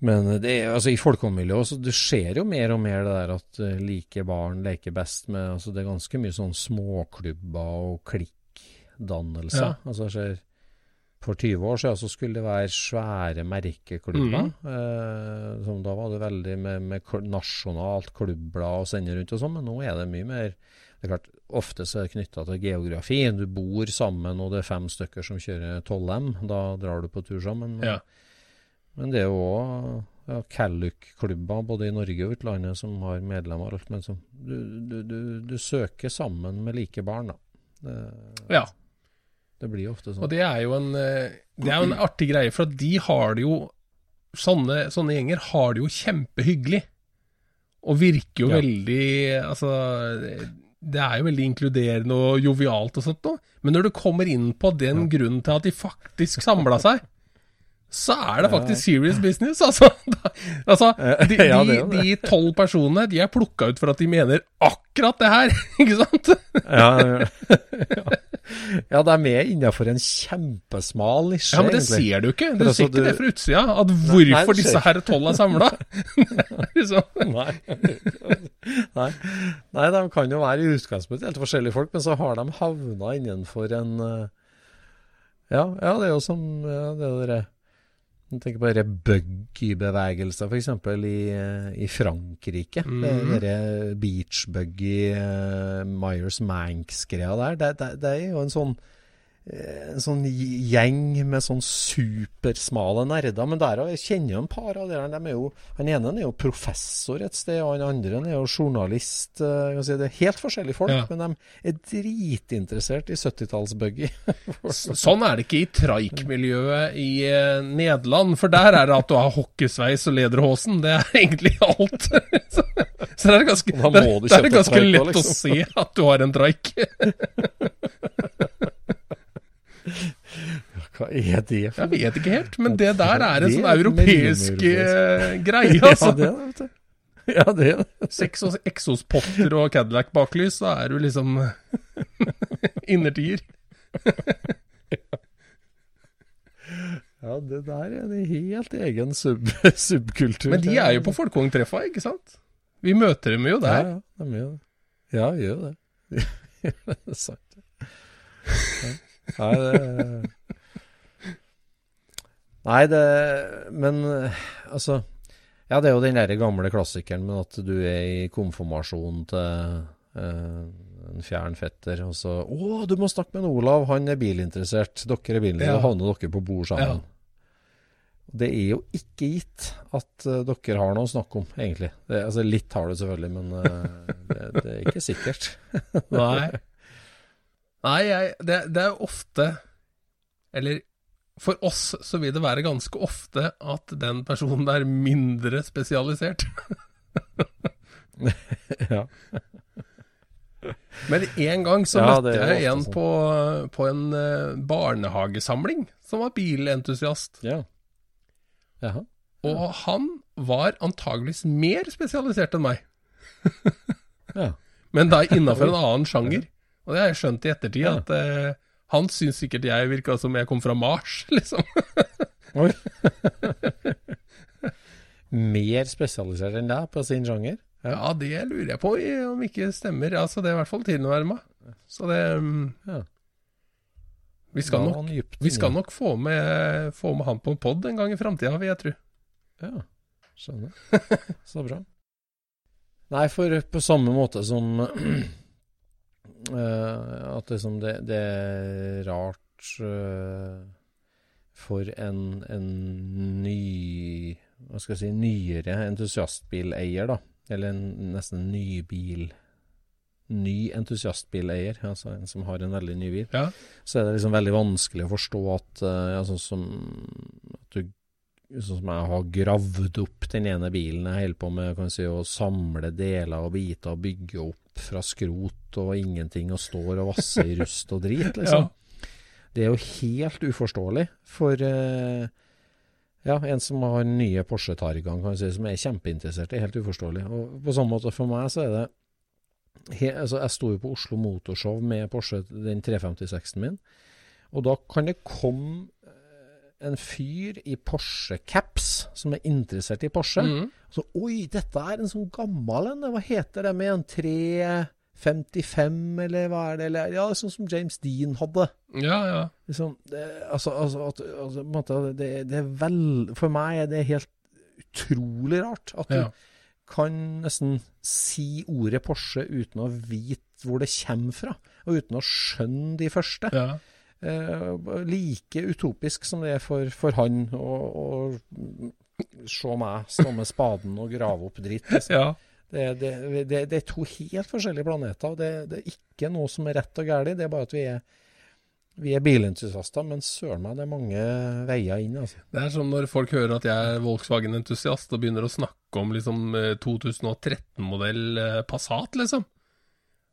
men det er, altså, i folkemiljøet også, det skjer jo mer og mer det der at uh, like barn leker best med altså, Det er ganske mye sånn småklubber og klikkdannelse. Ja. Altså, ser for 20 år siden så skulle det være svære merkeklubber. Eh, som da var det veldig med, med nasjonalt klubbblad å sende rundt og sånn, men nå er det mye mer det er klart, Ofte så er det knytta til geografi. Du bor sammen, og det er fem stykker som kjører 12M. Da drar du på tur sammen. Men, Ja. Men det er jo òg ja, Calluc-klubber både i Norge og utlandet som har medlemmer. alt, Men som, du, du, du, du søker sammen med like barn, da. Det, Ja. det blir ofte sånn. Og det er jo en, eh, det er en artig greie, for de har det jo Sånne, sånne gjenger har det jo kjempehyggelig. Og virker jo Ja. veldig Altså Det er jo veldig inkluderende og jovialt og sånt noe. Men når du kommer inn på den grunnen til at de faktisk samla seg, så er det faktisk serious business, altså. *laughs* Da, altså de, *laughs* Ja, de, det. de tolv personene de er plukka ut for at de mener akkurat det her, *laughs* ikke sant? Ja, ja. ja, de er med innafor en kjempesmal nisje, Ja, men det egentlig. ser du ikke. Du ser altså, ikke det fra utsida, at hvorfor disse her tolv er samla. liksom. Nei. Nei. Nei, de kan jo være i utgangspunktet helt forskjellige folk, men så har de havna innenfor en eh, Ja, ja det er jo som ja, det er det jeg tenker på dere buggy-bevegelser, f.eks. I, eh, i Frankrike. Mhm. Det Dere beachbuggy, uh, Myers Manks-greia der. Det, det, det er jo en sånn eh, en sånn gjeng med sånn supersmale nerder. Men der jeg kjenner jo en par av dere. De er jo, han ene er jo professor et sted, og han andre er jo journalist. eh, si Det er helt forskjellige folk, Ja. men de er dritinteressert i 70-tallsbuggy. *laughs* Sånn er det ikke i traikmiljøet i eh, Nederland, for der er det at du har hockeysveis og lederhosen. Det er egentlig alt. *laughs* så, så det er ganske, det, er, det er ganske lett å liksom. se at du har en traik. *laughs* Hva er det for Jeg vet ikke helt, men det der er en sånn europeisk greie, altså. *laughs* greie, Ja, altså. det er det, ja, det er det. Seks og Exos-potter og Cadillac-baklys, da er du liksom *laughs* innertier. *laughs* Ja, det der er en helt egen sub subkultur. Men de er jo på folkevogntreffa, ikke sant? Vi møter dem jo Ja, der. ja, de gjør det. Ja, gjør det. det er sant. Ja. Nei, det Nei, det Men altså Ja, det er jo den der gamle klassikeren med at du er i konfirmasjon til eh, en fjern fetter, og så 'Å, du må snakke med en Olav, han er bilinteressert. Dere er bilinteressert.' Ja. Havner dere på bord sammen. Det er jo ikke gitt at uh, dere har noe å snakke om, egentlig. Det, altså Litt har du selvfølgelig, men uh, det, det er ikke sikkert. Nei. Nei, jeg, det, det er ofte Eller for oss så vil det være ganske ofte at den personen er mindre spesialisert. *laughs* ja. Men en gang så Ja, møtte jeg en sånn. på, på en eh, barnehagesamling som var bilentusiast. ja. Jaha. Og han var antageligvis mer spesialisert enn meg, Ja. *laughs* men da innafor en annen sjanger. Og det har jeg skjønt i ettertid, Ja. at eh, han syns sikkert jeg virka som jeg kom fra Mars, *laughs* liksom. Oi. Mer spesialisert enn deg på sin sjanger? Ja, det lurer jeg på om ikke stemmer. Altså, det er i hvert fall tilnærma. Så det Ja. Vi skal, nok, dypt vi skal nok få med, få med han på en pod en gang i framtida, vil jeg tro. Ja, skjønner. Så bra. Nei, for på samme måte som At liksom det, det er rart eh, for en, en ny Hva skal jeg si nyere entusiastbileier, da. Eller en, nesten ny bil Ny entusiastbileier, altså en som har en veldig ny bil. Ja. så er det liksom veldig vanskelig å forstå at uh, ja, sånn som at du Sånn som jeg har gravd opp den ene bilen jeg holder på med, kan si, å samle deler og biter og bygge opp fra skrot og ingenting, og står og vasser i rust og drit, *laughs* liksom. Det er jo helt uforståelig for eh, ja, en som har nye Porsche Targan, kan si, som er kjempeinteressert. Det er helt uforståelig. Og på samme måte for meg så er det he, altså Jeg sto jo på Oslo Motorshow med Porsche, den 356-en min. Og da kan det komme en fyr i Porsche-caps som er interessert i Porsche. Mm. Så oi, dette er en sånn gammel en. Hva heter det med en 355, eller hva er det? Eller, ja, sånn som James Dean hadde. ja, ja. Liksom, det, altså, altså, at, altså, måte, det, det er vel For meg er det helt utrolig rart at du ja. kan nesten si ordet Porsche uten å vite hvor det kommer fra, og uten å skjønne de første. ja. Eh, like utopisk som det er for, for han å, se meg stå med spaden og grave opp dritt. Liksom. ja. Det, det, det, det er to helt forskjellige planeter. og det, det er ikke noe som er rett og galt. Det er bare at vi er, vi er bilentusiaster, men søren meg, det er mange veier inn. altså. Det er som når folk hører at jeg er Volkswagen-entusiast og begynner å snakke om liksom eh, 2013-modell eh, Passat, liksom.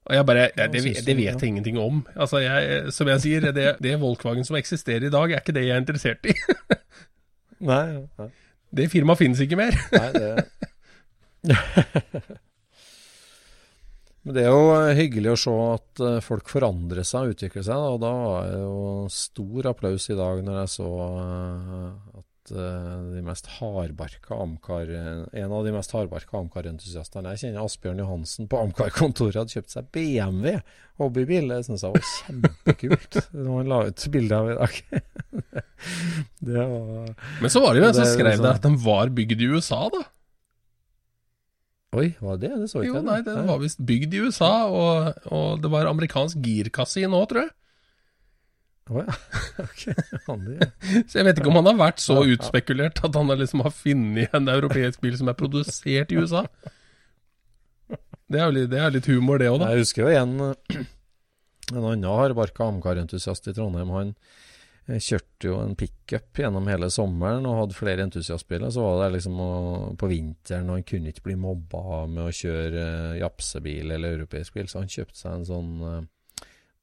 Og jeg bare det, vet- det vet jeg ingenting om. Altså, jeg, som jeg sier, det, det Volkswagen som eksisterer i dag, er ikke det jeg er interessert i. *laughs* Nei, nei. Det firmaet finnes ikke mer. Nei, det *laughs* Men det er jo eh, hyggelig å se at eh, folk forandrer seg og utvikler seg. Og da var det jo stor applaus i dag når jeg så eh, at eh, de mest hardbarka Amcar En av de mest hardbarka Amcar-entusiastene jeg kjenner, Asbjørn Johansen på Amcar-kontoret, hadde kjøpt seg BMW hobbybil. Det syns jeg var kjempekult. *laughs* Når han la ut bilde av *laughs* i dag. det var Men så var det jo en som skrev liksom- det at den var bygd i USA, da. Oi, var det det? Det så ikke Jo, nei, den var visst bygd i USA, og, og det var amerikansk girkasse i nå, tror jeg. Å ja. *laughs* okay. *laughs* Så jeg vet ikke om han har vært så utspekulert at han liksom har funnet en europeisk bil som er produsert i USA. Det er jo litt, det er litt humor, det òg, da. Jeg husker jo en, *clears throat* en annen hardbarka Amcar-entusiast i Trondheim. Han eh, kjørte jo en pickup gjennom hele sommeren og hadde flere entusiastbiler. Så var det liksom å, på vinteren, og han kunne ikke bli mobba med å kjøre eh, japsebil eller europeisk bil, så han kjøpte seg en sånn eh,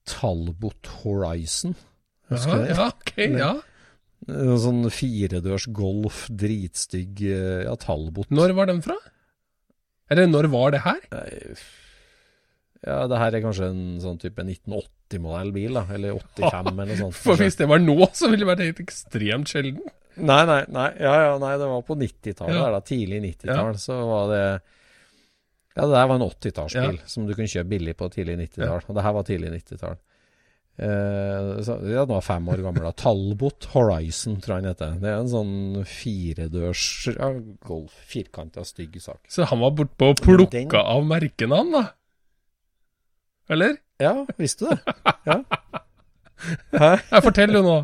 Talbot Horizon. Husker du det? Ja, ok, ja. En sånn firedørs Golf, dritstygg eh, ja, Talbot. Når var den fra? Eller når var det her? Nei, Ja, det her er kanskje en sånn type 1980-modell bil, da. Eller 85 *laughs* eller noe sånt. For hvis det var nå, så ville det vært helt ekstremt sjelden. Nei, nei, nei, ja, ja, nei, det var på 90-tallet, Ja. tidlig 90-tall, så var det Ja, det der var en 80-tallsbil som du kunne kjøpe billig på tidlig 90-tall. Og det her var tidlig 90-tall. Så, ja, den var fem år gammel. da Talbot Horizon, tror jeg han heter. Det er en sånn firedørs ja, Golf, firkanta, stygg sak. Så han var bortpå og Den- plukka av merkene, han da? Eller? Ja, visste du det? Ja. *laughs* Hæ? Jeg forteller jo nå.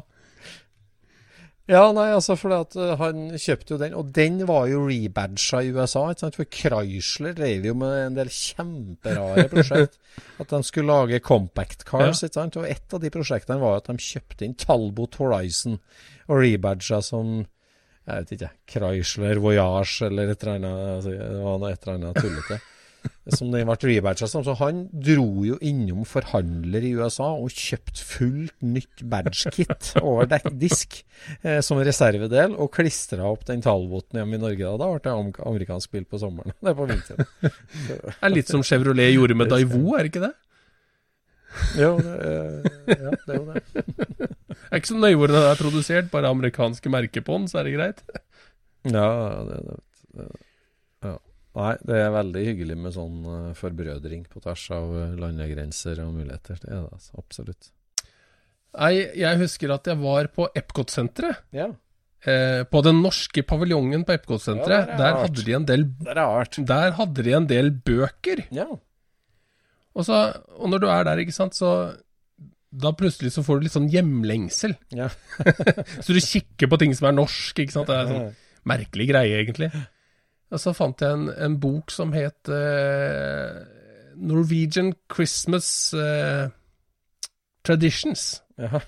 Ja, nei, altså fordi at eh, han kjøpte jo den, og den var jo rebadga i USA, ikke sant? For Chrysler drev jo med en del kjemperare prosjekt. *laughs* At de skulle lage compact cars, ikke sant? Og et av de prosjektene var at de kjøpte inn Talbot Horizon og rebadga som jeg vet ikke, Chrysler Voyage eller et eller annet, altså, det var noe et eller annet tullete. Som den ble rebadga som. Så han dro jo innom forhandler i USA og kjøpte fullt nytt badge-kit over disk eh, som reservedel, og klistra opp den Talboten hjemme i Norge. Da, da ble det amerikansk bil på sommeren. *laughs* Det er på vinteren. Det er litt som Chevrolet gjorde med Daivo, er det ikke det? Jo, det, eh, ja, det er jo det. Det er ikke så nøye hvor den er produsert, bare amerikanske merker på den, så er det greit. Ja, det, det, det. Nei, det er veldig hyggelig med sånn eh, forbrødring på tvers av eh, landegrenser og muligheter. Det er det altså, absolutt. Nei, jeg husker at jeg var på Epcot-senteret. Ja, Eh, på den norske paviljongen på Epcot-senteret. Ja, der er der, hadde de en del det er. Der hadde de en del bøker. Ja. Og, så, og når du er der, ikke sant, så Da plutselig så får du litt sånn hjemlengsel. ja. *laughs* Så du kikker på ting som er norsk, ikke sant. Det er en sånn merkelig greie, egentlig. Og så fant jeg en, en bok som het uh, Norwegian Christmas uh, Traditions. Ja.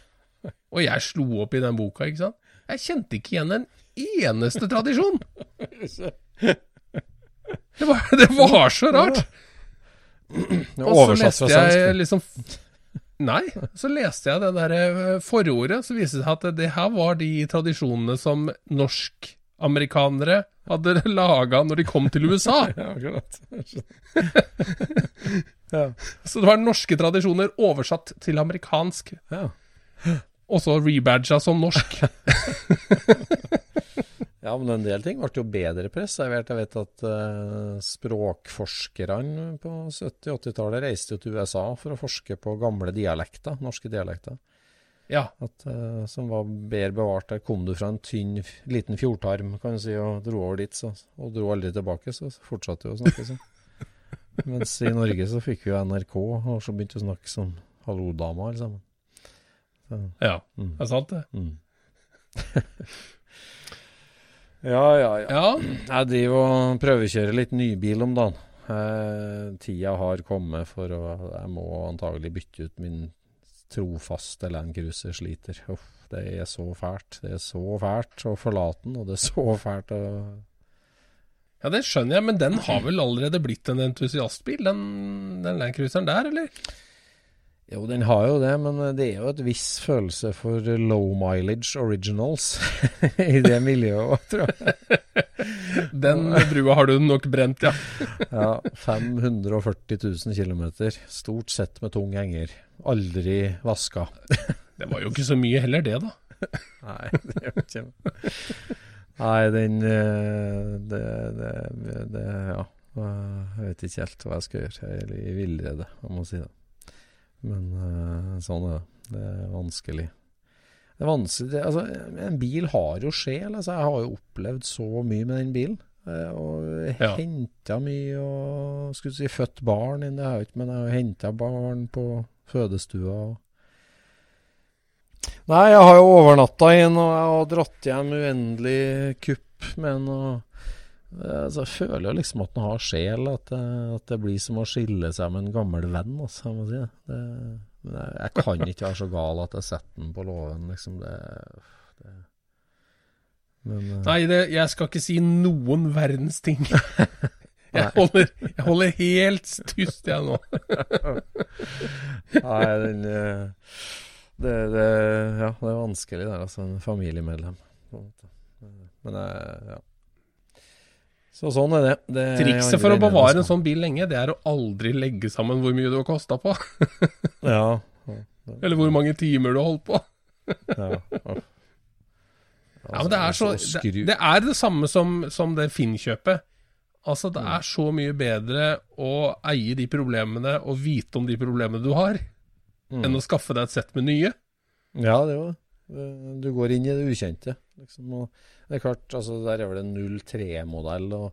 Og jeg slo opp i den boka, ikke sant. Jeg kjente ikke igjen en eneste tradisjon. Det var, det var så rart. Og så leste jeg liksom Nei, så leste jeg det der eh, forordet, så viste det seg at det her var de tradisjonene som norsk-amerikanere hadde *laughs* laga når de kom til USA. *laughs* Ja, akkurat. *laughs* Så det var norske tradisjoner oversatt til amerikansk, Ja. og så rebadga som norsk. ja, men en del ting ble jo bedre preservert. Jeg vet at uh, språkforskerne på 70-80-tallet reiste jo til USA for å forske på gamle dialekter, norske dialekter. Ja. At, uh, som var bedre bevart. Der kom du fra en tynn, liten fjordtarm kan du si, og dro over dit, så, og dro aldri tilbake. Så fortsatte du å snakke sånn. *laughs* Mens i Norge så fikk vi jo NRK, og så begynte vi å snakke som hallo-dama alle sammen. Så, ja. mm, Det er sant, det. mm. *laughs* ja, ja, ja. Ja. Jeg driver og prøvekjører litt nybil om dagen. Eh, tida har kommet for å Jeg må antagelig bytte ut min trofaste Land Cruiser sliter. Uff, det er så fælt. Det er så fælt å forlate den, og det er så fælt å ja, det skjønner jeg, men den har vel allerede blitt en entusiastbil, den, den Land Cruiseren der, eller? Jo, den har jo det, men det er jo et viss følelse for low mileage originals *laughs* i det miljøet tror jeg. *laughs* Den brua har du nok brent, ja. *laughs* Ja, 540 000 km. Stort sett med tung henger. Aldri vaska. *laughs* Det var jo ikke så mye heller, det, da. *laughs* Nei, det jo ikke Nei, den eh, det, det, det, Ja. Jeg vet ikke helt hva jeg skal gjøre. Jeg er i villrede, jeg må si det. Men eh, sånn er det. Det er vanskelig. Det er vanskelig altså, En bil har jo sjel. Altså, jeg har jo opplevd så mye med den bilen. eh, Og Ja. henta mye og skulle si født barn inn, det har jeg ikke, men jeg har jo henta barn på fødestua. og Nei, jeg har jo overnatta inn, og jeg har dratt hjem uendelig kupp med en. og eh, altså, Jeg føler jo liksom at den har sjel, at det, at det blir som å skille seg med en gammel venn. Altså, jeg må si det. det. Men jeg, jeg kan ikke være så gal at jeg setter den på låven, liksom. Det, det. Men eh, Nei, det, jeg skal ikke si noen verdens ting. *laughs* Jeg holder, jeg holder helt tyst, jeg nå. Nei, den eh, det, det, Ja, det er vanskelig, det er altså. En familiemedlem. Men ja. Så sånn er det. det er Trikset for å bevare en altså. sånn bil lenge, det er å aldri legge sammen hvor mye du har kosta på. *laughs* Ja. Eller hvor mange timer du har holdt på. ja. Altså, *laughs* Ja, men det er, så, Altså, det, det er det samme som, som det Finn-kjøpet. Altså, det er så mye bedre å eie de problemene og vite om de problemene du har, enn å skaffe deg et sett med nye. Ja, det er jo. Du går inn i det ukjente. Liksom, og det er klart, altså, der er vel en 03-modell. og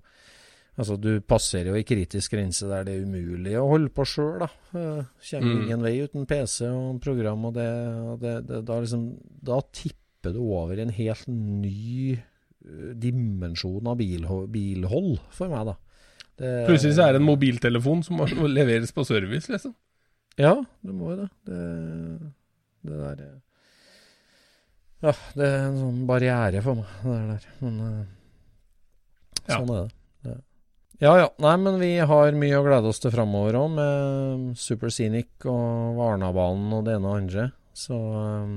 altså, Du passerer jo ei kritisk grense der det er umulig å holde på sjøl. Da. Eh, Kommer Mm. ingen vei uten PC og program. og det, og det, det, da, liksom, da tipper du over en helt ny dimensjon av bilho bilhold for meg, da. Det, Plutselig så er det en mobiltelefon som må *laughs* leveres på service, liksom. Ja, du må jo det. Det, det der eh, Ja, det er en sånn barriere for meg, det der. Men sånn Ja. er det. det. Ja ja. Nei, men vi har mye å glede oss til framover òg, med Super Scenic og Varnabanen og det ene og andre. Så eh,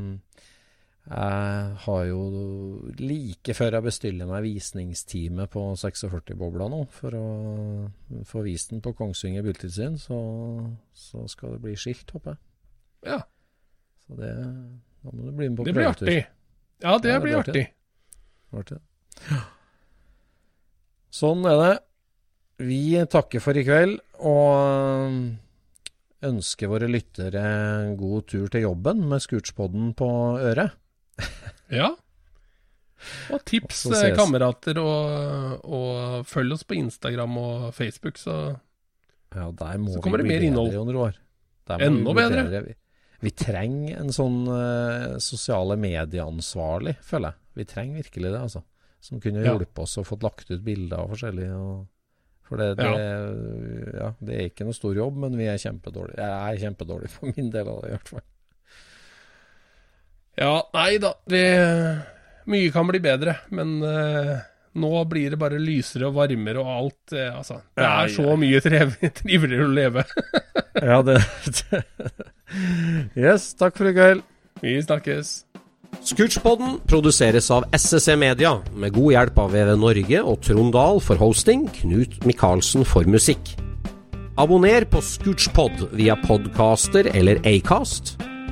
jeg har jo like før jeg bestiller meg visningstime på 46-bobla nå, for å få vist den på Kongsvinger biltilsyn, så, så skal det bli skilt, håper jeg. Ja, Så det, da må du bli med på det blir artig. Ja, det Ja, det blir blir artig. artig. Artig. Sånn er det. Vi takker for i kveld, og ønsker våre lyttere god tur til jobben med Scootspoden på øret. *laughs* Ja. Og tips, Og eh, kamerater, og, og følg oss på Instagram og Facebook, så Ja, der må Så kommer vi det mer innhold. Enda bedre. Vi, vi trenger en sånn uh, sosiale medieansvarlig, føler jeg. Vi trenger virkelig det, altså. Som kunne Ja. oss og fått lagt ut bilder og forskjellig. Og, for det, det, ja. det er ikke noe stor jobb, men vi er kjempedårlige. Jeg er kjempedårlig for min del av det, i hvert fall. Ja, nei da. Det, mye kan bli bedre, men uh, nå blir det bare lysere og varmere og alt. Uh, altså, det Ja, er så ja. mye trev, *laughs* triveligere å leve. *laughs* Ja, det det Yes, takk for i kveld. Vi snakkes. Scootchpoden produseres av SSC Media, med god hjelp av VV Norge og Trond Dahl for hosting, Knut Micaelsen for musikk. Abonner på Scootchpod via podcaster eller Acast,